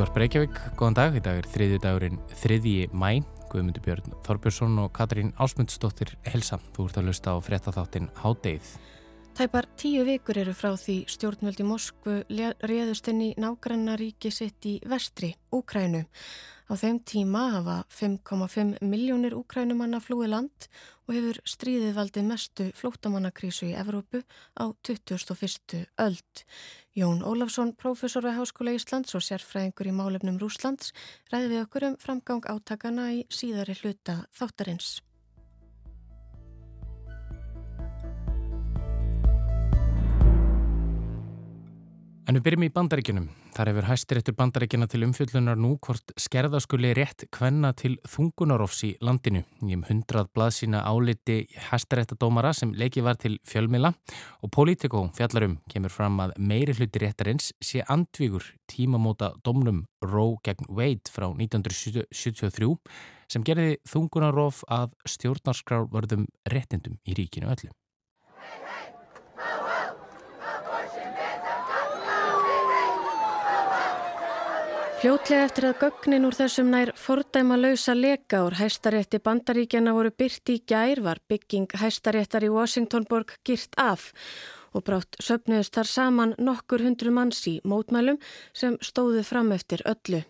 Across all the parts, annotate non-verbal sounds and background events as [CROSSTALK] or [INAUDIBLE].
Útvar Breykjavík, góðan dag, í dag er þriðju dagurinn þriðji mæ, Guðmundur Björn Þorbjörnsson og Katrín Ásmundsdóttir Helsa. Þú ert að lusta á frettatháttin Hádeið. Tæpar tíu vikur eru frá því stjórnvöldi Moskvu réðust inn í nágrannaríki sitt í vestri, Úkrænu. Á þeim tíma hafa 5,5 miljónir úkrænumanna flúi land og hefur stríðið valdið mestu flótamannakrísu í Evrópu á 21. öld. Jón Ólafsson, prófessor við Háskóla Íslands og sérfræðingur í málefnum Rúslands, ræði við okkur um framgang átakana í síðari hluta þáttarins. En við byrjum í bandaríkjunum. Þar hefur hæstiréttur bandaríkjana til umfjöllunar nú hvort skerðaskuli rétt kvenna til þungunarofs í landinu. Í um hundrað blaðsína áliti hæstiréttadómara sem leikið var til fjölmila og Politico fjallarum kemur fram að meiri hluti réttarins sé andvígur tímamóta domnum Roe gegn Wade frá 1973 sem gerði þungunarof að stjórnarskrárvörðum réttindum í ríkinu öllum. Fljótlega eftir að gögnin úr þessum nær fordæma lausa leka úr hæstarétti bandaríkjana voru byrt í gær var bygging hæstaréttar í Washingtonborg girt af og brátt söpnuðist þar saman nokkur hundru manns í mótmælum sem stóðu fram eftir öllu.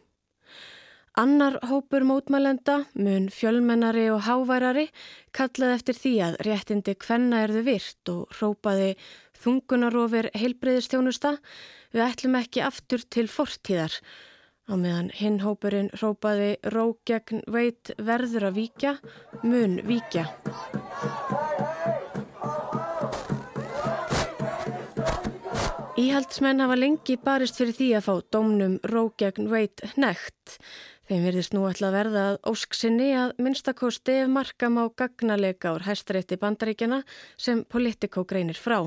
Annar hópur mótmælenda, mun fjölmennari og háværari, kallaði eftir því að réttindi hvenna erðu virt og hrópaði þungunarofir heilbreyðistjónusta við ætlum ekki aftur til fortíðar Á meðan hinn hópurinn rópaði ró gegn veit verður að víkja, mun víkja. Íhaldsmenn hafa lengi barist fyrir því að fá domnum ró gegn veit nekt. Þeim verðist nú alltaf verða að ósksinni að minnstakosti ef markam á gagnaleika úr hæstarétti bandaríkjana sem Politico greinir frá.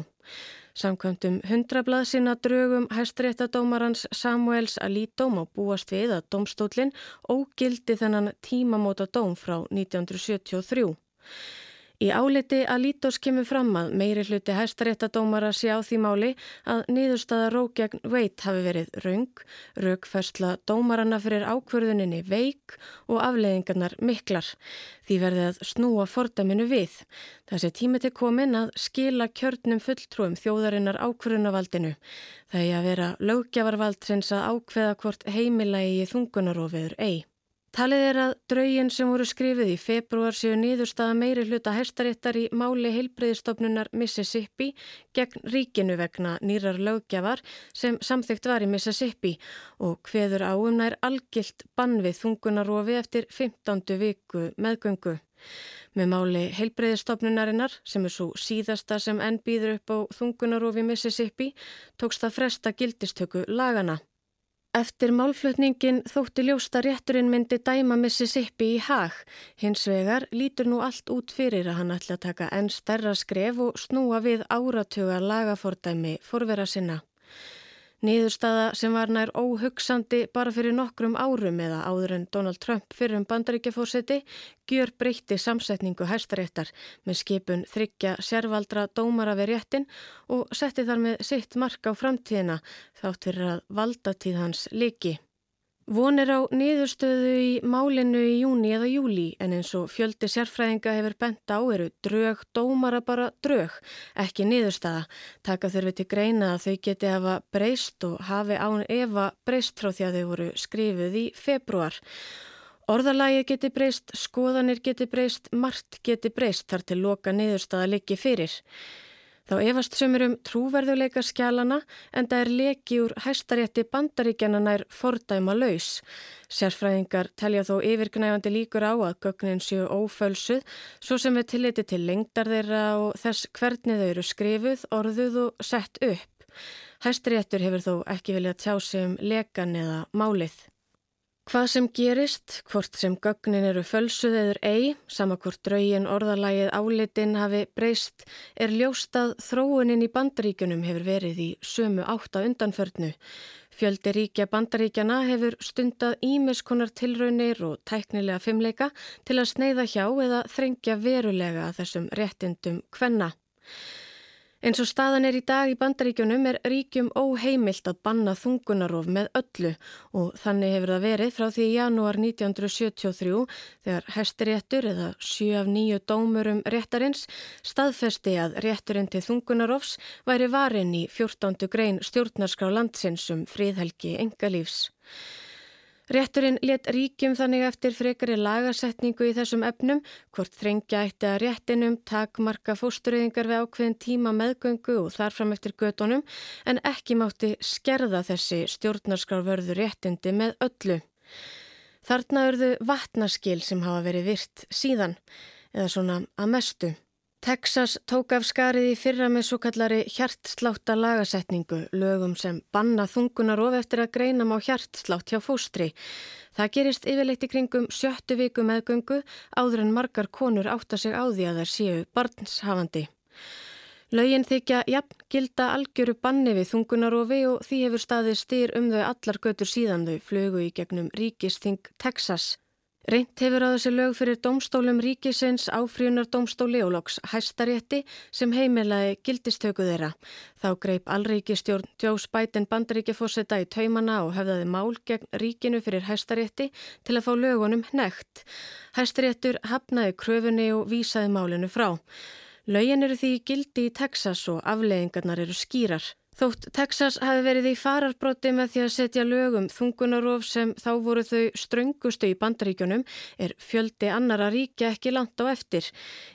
Samkvæmtum hundrablað sinna drögum hæstréttadómarans Samuels Alito má búast við að domstólinn ógildi þennan tímamóta dóm frá 1973. Í áliti að Lítós kemur fram að meiri hluti hæstaréttadómara sé á því máli að niðurstaða rókjagn veit hafi verið raung, raugfersla dómarana fyrir ákverðuninni veik og afleiðingarnar miklar. Því verði að snúa fordaminu við. Þessi tími til komin að skila kjörnum fulltrúum þjóðarinnar ákverðunavaldinu. Það er að vera lögjafarvald sem að ákveða hvort heimilagi í þungunarofiður eigi. Talið er að draugin sem voru skrifið í februar séu nýðurstaða meiri hluta hæstaréttar í máli heilbreyðistofnunar Mississippi gegn ríkinu vegna nýrar lögjafar sem samþygt var í Mississippi og hveður áumnær algilt bann við þungunarofi eftir 15. viku meðgöngu. Með máli heilbreyðistofnunarinnar sem er svo síðasta sem enn býður upp á þungunarofi Mississippi tókst að fresta gildistöku lagana. Eftir málflutningin þótti ljósta rétturinn myndi dæma Mississippi í hag. Hins vegar lítur nú allt út fyrir að hann ætla að taka enn stærra skref og snúa við áratuga lagafordæmi forvera sinna. Niðurstaða sem var nær óhugsandi bara fyrir nokkrum árum eða áður en Donald Trump fyrir um bandaríkjafórseti gjör breytti samsetningu hæstaréttar með skipun þryggja sérvaldra dómara við réttin og setti þar með sitt mark á framtíðina þátt fyrir að valdatíð hans liki. Vonir á niðurstöðu í málinu í júni eða júli en eins og fjöldi sérfræðinga hefur bent á eru drög dómara bara drög, ekki niðurstaða. Taka þurfi til greina að þau geti hafa breyst og hafi án Eva breyst frá því að þau voru skrifuð í februar. Orðalagi geti breyst, skoðanir geti breyst, margt geti breyst þar til loka niðurstaða liggi fyrir. Þá efast sömur um trúverðuleika skjálana en það er leki úr hæstarétti bandaríkjana nær fordæma laus. Sérfræðingar telja þó yfirgnæfandi líkur á að gögnin séu ófölsuð svo sem við tilliti til lengdar þeirra og þess hvernig þau eru skrifuð, orðuð og sett upp. Hæstaréttur hefur þó ekki viljað tjá sig um lekan eða málið. Hvað sem gerist, hvort sem gögnin eru fölsuð eður ei, sama hvort draugin orðalægið álitin hafi breyst, er ljóstað þróunin í bandaríkunum hefur verið í sömu átta undanförnu. Fjöldi ríkja bandaríkjana hefur stundað ímiskonar tilraunir og tæknilega fimmleika til að sneiða hjá eða þrengja verulega þessum réttindum hvenna. Eins og staðan er í dag í bandaríkjunum er ríkjum óheimilt að banna þungunarof með öllu og þannig hefur það verið frá því í janúar 1973 þegar hestiréttur eða 7 af 9 dómurum réttarins staðfesti að rétturinn til þungunarofs væri varin í 14. grein stjórnarskrá landsinsum fríðhelgi engalífs. Rétturinn let ríkjum þannig eftir frekari lagasetningu í þessum efnum, hvort þrengja eitt að réttinum takmarka fóstureyðingar við ákveðin tíma meðgöngu og þarfram eftir gödunum, en ekki mátti skerða þessi stjórnarskrárvörðu réttindi með öllu. Þarna örðu vatnaskil sem hafa verið virt síðan, eða svona að mestu. Texas tók af skarið í fyrra með svo kallari hjartsláta lagasetningu, lögum sem banna þungunar of eftir að greina má hjartslátt hjá fóstri. Það gerist yfirleitt í kringum sjöttu viku meðgöngu áður en margar konur átta sig á því að þær séu barnshafandi. Laugin þykja jafn gilda algjöru banni við þungunarofi og því hefur staðið styr um þau allar götur síðan þau flugu í gegnum ríkisting Texas. Reynt hefur að þessi lög fyrir domstólum ríkisins áfríunar domstóli og loks hæstarétti sem heimilaði gildistöku þeirra. Þá greip allríkistjórn Jós Bæten bandaríkjafósetta í taumana og hefðaði mál gegn ríkinu fyrir hæstarétti til að fá lögunum nekt. Hæstaréttur hafnaði kröfunni og vísaði málinu frá. Lögin eru því gildi í Texas og afleðingarnar eru skýrar. Þótt Texas hafi verið í fararbróti með því að setja lögum þungunarof sem þá voru þau ströngustu í bandaríkjunum er fjöldi annara ríkja ekki langt á eftir.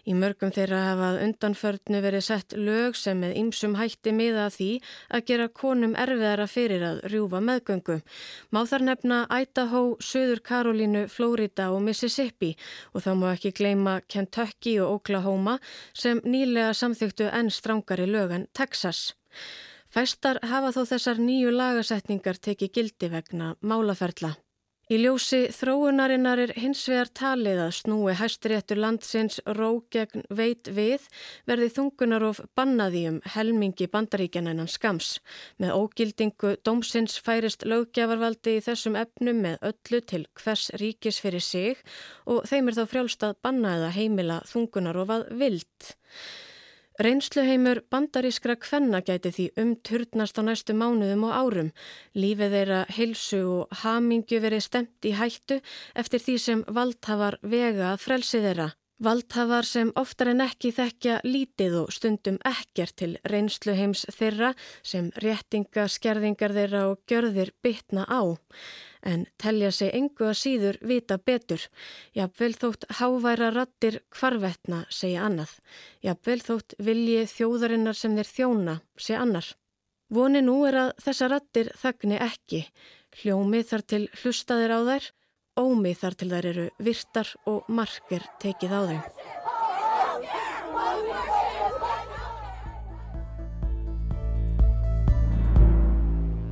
Í mörgum þeirra hafað undanförnu verið sett lög sem með ymsum hætti miða því að gera konum erfiðara fyrir að rjúfa meðgöngu. Má þar nefna Idaho, Suður Karolínu, Flórida og Mississippi og þá má ekki gleima Kentucky og Oklahoma sem nýlega samþyktu enn strángari lög en Texas. Fæstar hafa þó þessar nýju lagasetningar tekið gildi vegna málaferla. Í ljósi þróunarinnar er hins vegar talið að snúi hæstiréttur landsins ró gegn veit við verði þungunarof bannaði um helmingi bandaríkjan enn skams. Með ógildingu dómsins færist löggefarvaldi í þessum efnum með öllu til hvers ríkis fyrir sig og þeim er þá frjálst að banna eða heimila þungunarof að vild. Reynsluheimur bandarískra kvenna gæti því umturnast á næstu mánuðum og árum. Lífið þeirra heilsu og hamingju verið stemt í hættu eftir því sem valdhafar vega að frelsi þeirra. Valdhafar sem oftar en ekki þekkja lítið og stundum ekkert til reynsluheims þeirra sem réttinga, skerðingar þeirra og gjörðir bytna á en telja sig engu að síður vita betur. Jafnvel þótt háværa rattir hvarvetna segja annað. Jafnvel þótt vilji þjóðarinnar sem þeir þjóna sé annar. Voni nú er að þessa rattir þagni ekki. Hljómi þar til hlustaðir á þær, ómi þar til þær eru virtar og margir tekið á þeim.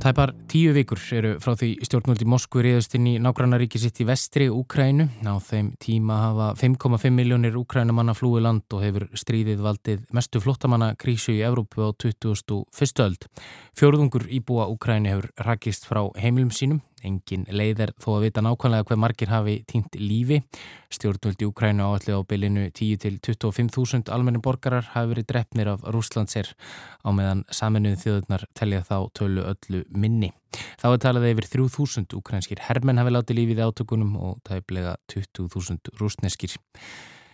Tæpar tíu vikur eru frá því stjórnvöldi Moskvu reyðast inn í nágrannaríki sitt í vestri Úkrænu. Á þeim tíma hafa 5,5 miljónir úkrænumanna flúi land og hefur stríðið valdið mestu flottamanna krísu í Evrópu á 2001. öld. Fjóruðungur íbúa Úkræni hefur rakist frá heimilum sínum Engin leiðir þó að vita nákvæmlega hver margir hafi týnt lífi. Stjórnvöldi Úkrænu áallega á bylinu 10-25.000 almenni borgarar hafi verið drefnir af Rúslandser á meðan saminuð þjóðurnar telja þá tölu öllu minni. Þá er talað yfir 3.000 úkrænskir hermenn hafi látið lífið átökunum og tæplega 20.000 rúsneskir.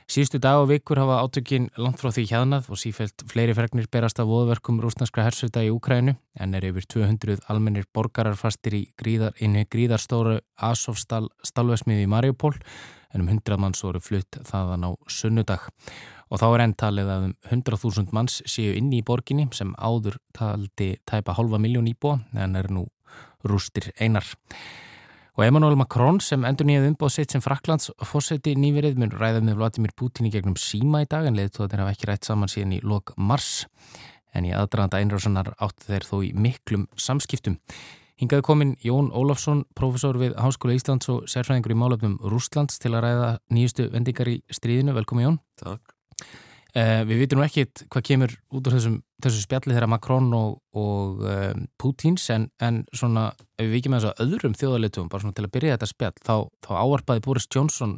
Síðustu dag og vikur hafa átökin langt frá því hjaðnað og sífælt fleiri fregnir berast af voðverkum rúsnarskra hersöta í Úkrænu en er yfir 200 almennir borgarar fastir í gríðar, gríðarstóru Asofstal stálvesmiði í Mariupól en um 100 manns voru flutt þaðan á sunnudag og þá er enn talið að um 100.000 manns séu inni í borginni sem áður taldi tæpa halva miljón íbúa en er nú rústir einar. Og Emmanuel Macron sem endur nýjað umbóð sitt sem Fraklands fórseti nýverið mun ræðað með Vladimir Putin í gegnum síma í dag en leðtóðin hafa ekki rætt saman síðan í lok mars en í aðdraðanda einrásunar áttu þeir þó í miklum samskiptum. Hingaði komin Jón Ólafsson, profesor við Háskóla Íslands og sérfræðingur í málöfnum Rúslands til að ræða nýjustu vendingar í stríðinu. Velkomi Jón. Takk. Uh, við vitum nú ekkit hvað kemur út úr þessum, þessu spjalli þeirra Macron og, og um, Pútins en, en svona ef við vikjum að þess að öðrum þjóðarleitum bara svona til að byrja þetta spjall þá, þá áarpaði Boris Johnson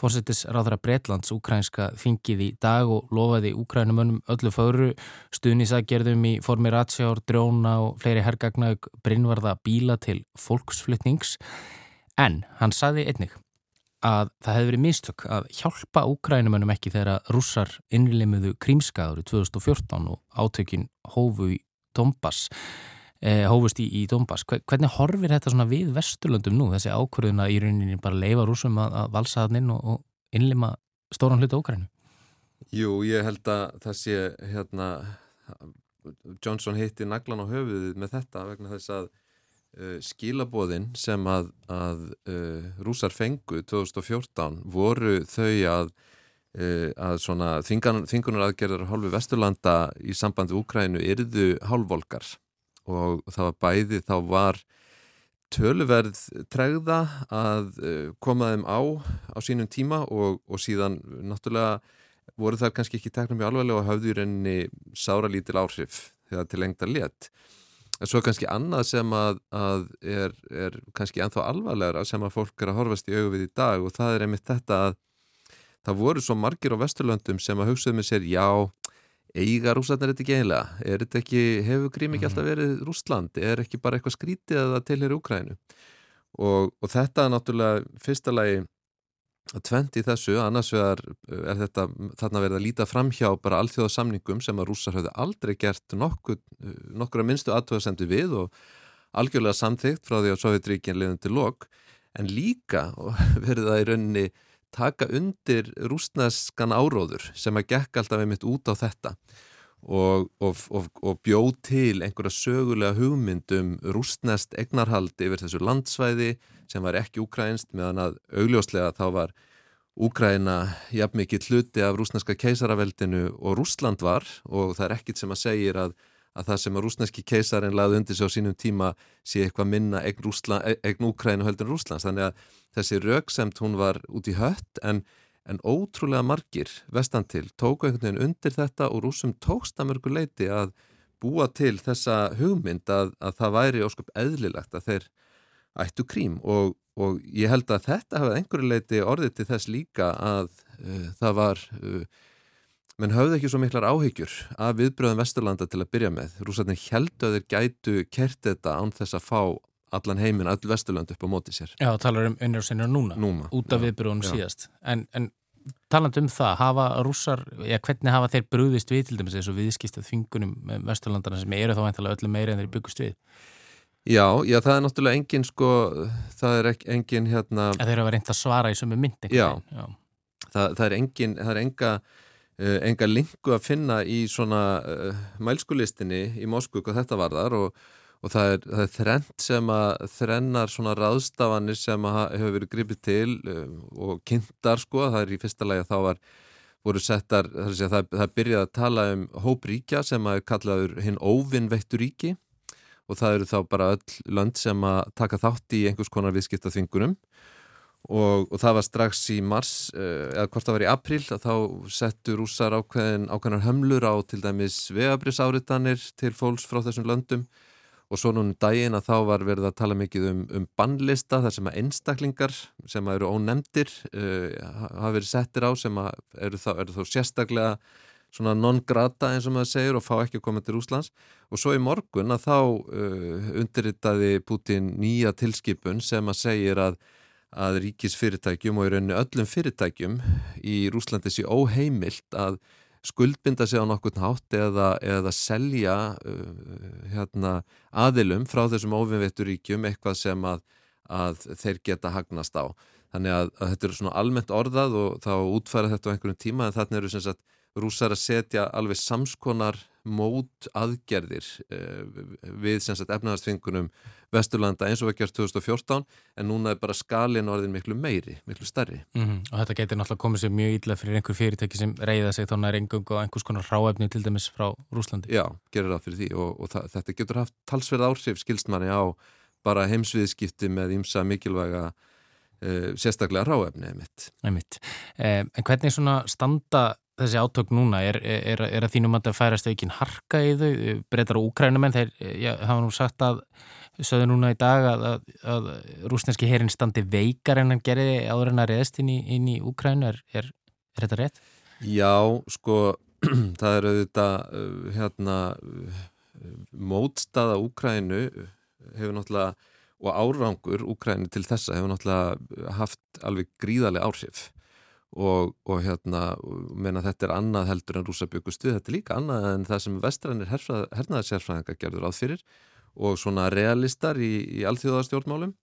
fórsetis ráðara Breitlands úkrænska þingið í dag og lofaði úkrænumönnum öllu föru stuðnisagerðum í formi ratsjár, dróna og fleiri hergagnaug brinnvarða bíla til fólksflutnings. En hann saði einnig að það hefði verið mistök að hjálpa úkrænumönnum ekki þegar rússar innlimuðu krímskaður í 2014 og átökin hófu í Donbass, eh, hófust í, í Donbass. Hvernig horfir þetta svona við Vesturlöndum nú, þessi ákvörðuna í rauninni bara leifa rússum að, að valsa hann inn og, og innlima stóran hlutu úkrænu? Jú, ég held að sé hérna Johnson hitti naglan á höfuðið með þetta vegna þess að uh, skilabóðin sem að, að uh, rúsar fengu 2014 voru þau að, uh, að þingunar aðgerðar hálfu Vesturlanda í sambandi Úkrænu yrðu hálfvolkar og það var bæði þá var töluverð tregða að koma þeim á á sínum tíma og, og síðan náttúrulega voru það kannski ekki tekna mjög alveg og hafðu í rauninni sára lítil áhrif þegar til lengta létt En svo kannski annað sem að, að er, er kannski enþá alvarlegra sem að fólk er að horfast í auðvið í dag og það er einmitt þetta að það voru svo margir á Vesturlöndum sem að hugsaðu með sér já, eiga rúslandar þetta ekki einlega? Er þetta ekki, hefur grím ekki alltaf mhm. verið Rúsland? Er ekki bara eitthvað skrítið að það tilherir Úkrænu? Og, og þetta er náttúrulega fyrsta lagi tvent í þessu, annars vegar eh, er þetta þarna verið að líta fram hjá bara alþjóðasamningum sem að rússar hafði aldrei gert nokkur, eh, nokkur að minnstu aðtöðasendu við og algjörlega samþygt frá því að Sovjetríkinn liðum til lok. En líka [LAUGHS] verið það í rauninni taka undir rúsneskan áróður sem að gekk alltaf einmitt út á þetta og, og, og, og bjóð til einhverja sögulega hugmyndum rústnest egnarhaldi yfir þessu landsvæði sem var ekki úkrænst meðan að augljóslega þá var Úkræna jafn mikið hluti af rúsneska keisaraveldinu og Rúsland var. Og það er ekkit sem að segja að, að það sem að rúsneski keisarin laði undir sig á sínum tíma sé eitthvað minna eign, eign Úkrænu höldin Rúslands þannig að þessi rauksemt hún var út í hött en en ótrúlega margir vestantil tóku einhvern veginn undir þetta og rúsum tókst að mörgu leiti að búa til þessa hugmynd að, að það væri ósköp eðlilegt að þeir ættu krím og, og ég held að þetta hafði einhverju leiti orðið til þess líka að uh, það var uh, menn hafði ekki svo miklar áhyggjur af viðbröðum Vesturlanda til að byrja með rúsarnir heldu að þeir gætu kert þetta án þess að fá allan heiminn, all Vesturland upp á móti sér. Já, talar um innrjóðsynir núna, núna, út af viðbrúðunum síðast. En, en taland um það, hafa rússar, já, hvernig hafa þeir brúðist við til dæmis þessu viðskistað þingunum með Vesturlandana sem eru þá eintalega öllu meira en þeir byggust við? Já, já, það er náttúrulega engin sko, það er ekki engin hérna... Að þeir eru að reynda að svara í sömu myndi. Já, já. Það, það er engin, það er enga Uh, enga lingu að finna í svona uh, mælskulistinni í Moskvuk og þetta var þar og, og það er, er þrent sem að þrennar svona ráðstafanir sem að hefur verið gripið til um, og kynntar sko, það er í fyrsta lagi að þá var voru settar, það, það, það byrjaði að tala um hópríkja sem að kallaður hinn óvinnveittur ríki og það eru þá bara öll lönd sem að taka þátt í einhvers konar viðskipta þingunum og, og það var strax í mars, eh, eða hvort það var í april að þá settur rúsar ákveðin ákveðinar hömlur á til dæmis vegabrisáritanir til fólks frá þessum löndum. Og svo núna daginn að þá var verið að tala mikið um, um bannlista þar sem að einstaklingar sem að eru ónemdir uh, hafa verið settir á sem að eru þá, eru þá sérstaklega svona non-grata eins og maður segir og fá ekki að koma til Úslands og svo í morgun að þá uh, undirritaði Putin nýja tilskipun sem að segir að, að ríkisfyrirtækjum og í rauninni öllum fyrirtækjum í Úslandi sé óheimilt að skuldbinda sig á nokkurn hátt eða, eða selja uh, hérna, aðilum frá þessum ofinvetturíkjum eitthvað sem að, að þeir geta hagnast á. Þannig að, að þetta eru svona almennt orðað og þá útfæra þetta á einhvern tíma en þarna eru sem sagt rúsar að setja alveg samskonar mót aðgerðir eh, við efnaðarstfingunum Vesturlanda eins og árið 2014 en núna er bara skalin orðin miklu meiri, miklu starri. Mm -hmm. Og þetta getur náttúrulega komið sér mjög illa fyrir einhver fyrirtæki sem reyða sig þá nær engung og einhvers konar ráefni til dæmis frá Rúslandi. Já, gerir það fyrir því og, og þetta getur haft talsverð áhrif skilstmanni á bara heimsviðskipti með ímsa mikilvæga uh, sérstaklega ráefni einmitt. einmitt. Eh, en hvernig svona standa þessi átök núna, er, er, er að þínum að það færast aukin harka í þau, breytar og úkrænumenn, þeir já, hafa nú sagt að, sögðu núna í dag að, að, að rúsneski herin standi veikar en hann gerði áður en að reyðast inn í, í Úkrænu, er, er þetta rétt? Já, sko, [CLEARS THROAT] það er auðvitað, uh, hérna, mótstaða Úkrænu hefur náttúrulega, og árangur Úkrænu til þessa hefur náttúrulega haft alveg gríðarlega áhrif og, og hérna meina þetta er annað heldur en rúsa byggustu þetta er líka annað en það sem vestrænir hernaðarsérfræðingar gerður áð fyrir og svona realistar í, í alþjóðastjórnmálum.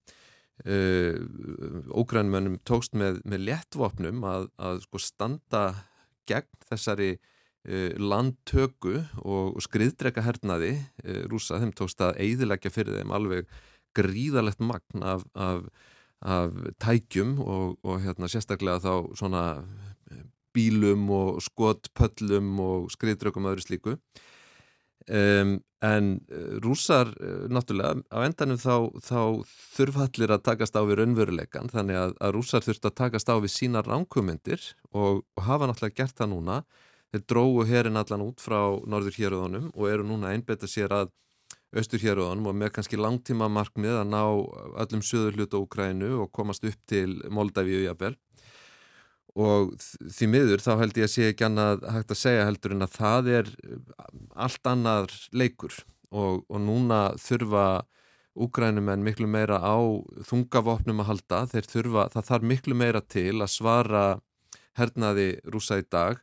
Ógrænmönnum uh, tókst með, með léttvopnum að, að sko standa gegn þessari uh, landtöku og, og skriðdrega hernaði uh, rúsa, þeim tókst að eidilegja fyrir þeim alveg gríðalegt magn af, af af tækjum og, og hérna, sérstaklega þá svona bílum og skotpöllum og skriðdrökum og öðru slíku. Um, en eh, rúsar eh, náttúrulega á endanum þá, þá þurfallir að takast á við raunveruleikan þannig að, að rúsar þurft að takast á við sína ránkumundir og, og hafa náttúrulega gert það núna. Þeir drógu herin allan út frá norður héröðunum og eru núna einbeta sér að austur héröðunum og með kannski langtíma markmið að ná öllum söður hlutu á Ukrænu og komast upp til Moldavíu jafnvel. Og því miður þá held ég að sé ekki annað hægt að segja heldur en að það er allt annar leikur. Og, og núna þurfa Ukrænumenn miklu meira á þungavopnum að halda, þeir þurfa, það þarf miklu meira til að svara hernaði rúsa í dag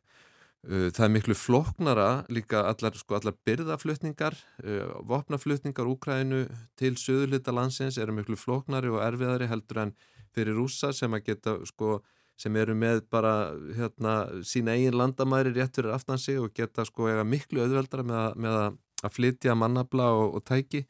það er miklu floknara líka allar, sko, allar byrðaflutningar, uh, vopnaflutningar Úkrænu til söðurlita landsins eru miklu floknari og erfiðari heldur en fyrir rúsa sem að geta, sko, sem eru með bara hérna sína eigin landamæri rétt fyrir aftansi og geta sko eiga miklu auðveldara með að, með að flytja mannabla og, og tæki.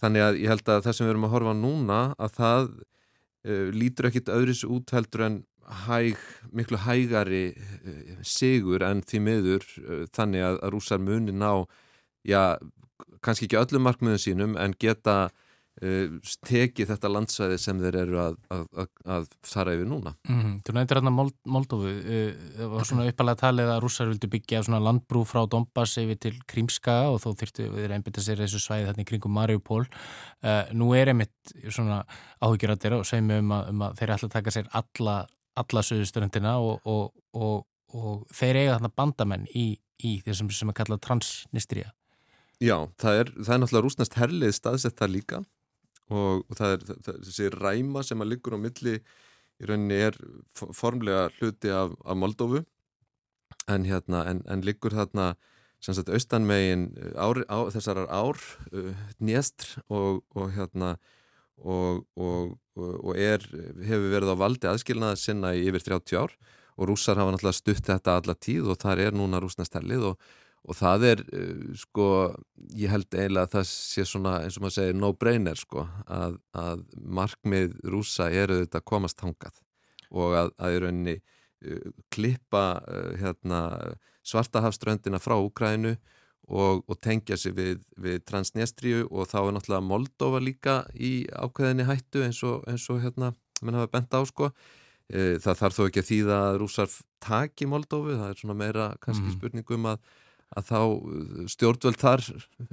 Þannig að ég held að það sem við erum að horfa núna að það uh, lítur ekkit öðris út heldur en hæg, miklu hægari uh, sigur en því miður uh, þannig að, að rúsar muni ná já, kannski ekki öllum markmiðum sínum en geta uh, tekið þetta landsvæði sem þeir eru að, að, að fara yfir núna. Mm, Þú nefndir hérna Mold Moldófu það var svona uppalega talið að rúsar vildi byggja svona landbrú frá Donbass yfir til Krímska og þó þyrftu við einbita sér þessu svæði þarna í kringum Mariupól nú er einmitt svona áhugjurættir og segjum um, um að þeir ætla að taka sér alla alla söðusturöndina og, og, og, og þeir eiga þarna bandamenn í, í þessum sem er kallað transnistria. Já, það er, það er náttúrulega rúsnast herlið staðsett það líka og það er það, þessi ræma sem að liggur á milli í rauninni er formlega hluti af, af Moldófu en, hérna, en, en liggur þarna sem sagt austanmegin ár, á, þessarar ár uh, njestr og, og hérna og, og, og er, hefur verið á valdi aðskilnaða sinna í yfir 30 ár og rússar hafa náttúrulega stutt þetta alla tíð og þar er núna rúsnastælið og, og það er uh, sko, ég held eiginlega að það sé svona eins og maður segir no-brainer sko að, að markmið rússa eru þetta komast hangað og að, að í rauninni uh, klippa uh, hérna, svartahafströndina frá Úkrænu og, og tengja sig við, við Transnistríu og þá er náttúrulega Moldova líka í ákveðinni hættu eins og, eins og hérna, mann hafa bent á sko e, það þarf þó ekki að þýða að rúsar taki Moldovu, það er svona meira kannski mm. spurningum að, að þá uh, stjórnvöld þar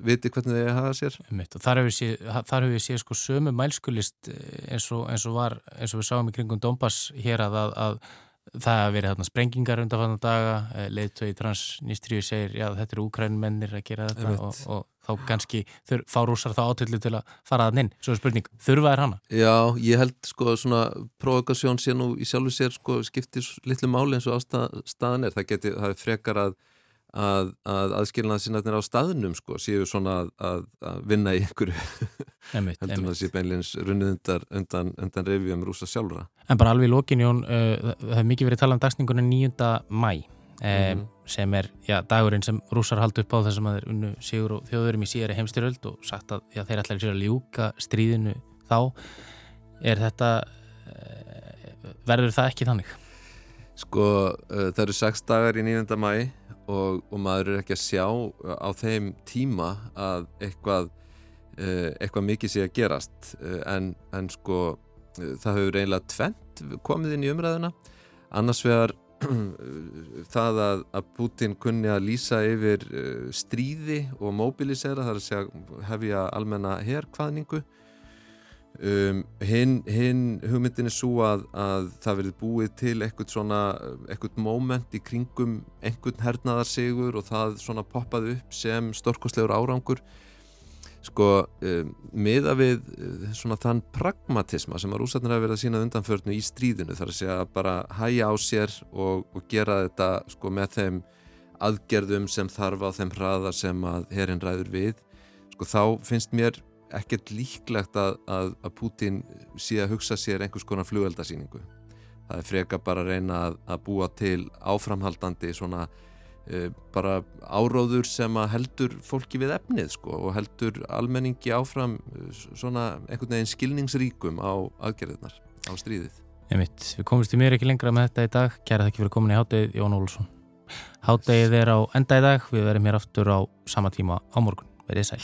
viti hvernig þið hafa sér. Mitt, þar hefur við séð sé, sko sömu mælskulist eins og, eins og var, eins og við sáum í kringum Dombas hér að, að Það hafa verið þarna sprengingar undan daga, eh, leittói transnýstríu segir já þetta eru úkrænmennir að gera þetta og, og þá kannski þur, fá rúsar þá átillu til að fara þann inn. Svo er spurning, þurfa er hana? Já, ég held sko svona provokasjón sé nú í sjálfu sér sko skiptir litlu máli eins og ástæðan er. Það geti, það er frekar að að, að aðskilnaða sinnaðnir á staðnum sko, séu svona að, að vinna í einhverju [LAUGHS] heldur maður séu beinleins runnið undan, undan, undan revjum rúsa sjálfra En bara alveg í lókin Jón, uh, það hefur mikið verið talað um dagsningunni 9. mæ um, mm. sem er já, dagurinn sem rúsar haldi upp á þessum að þeir unnu sigur og þjóðurum í síðari heimstyröld og sagt að já, þeir ætlaði sér að ljúka stríðinu þá er þetta uh, verður það ekki þannig? Sko, uh, það eru 6 dagar í 9. mæ og, og maður er ekki að sjá á þeim tíma að eitthvað, uh, eitthvað mikið sé að gerast. Uh, en, en sko uh, það hefur eiginlega tvent komið inn í umræðuna. Annars vegar [CLEARS THROAT] það að, að Putin kunni að lýsa yfir uh, stríði og mobilisera þar að segja hefja almenna herrkvaðningu um, hinn hin hugmyndin er svo að, að það verið búið til eitthvað svona eitthvað moment í kringum einhvern hernaðarsigur og það svona poppaði upp sem storkoslegur árangur. Sko um, miða við uh, svona þann pragmatisma sem að rúsarnir hafa verið að sína undanförnu í stríðinu þar að segja bara hæja á sér og, og gera þetta sko með þeim aðgerðum sem þarf á þeim hraða sem að herrin ræður við sko þá finnst mér ekkert líklegt að, að, að Putin sé að hugsa sér einhvers konar flugveldasýningu það er freka bara að reyna að, að búa til áframhaldandi svona Eh, bara áróður sem að heldur fólki við efnið sko og heldur almenningi áfram eh, svona einhvern veginn skilningsríkum á aðgerðirnar á stríðið. Einmitt. Við komumst í mér ekki lengra með þetta í dag. Kæra þakki fyrir komin í háttegið Jón Olsson. Háttegið er á enda í dag. Við verum hér aftur á sama tíma á morgun. Verðið sæl.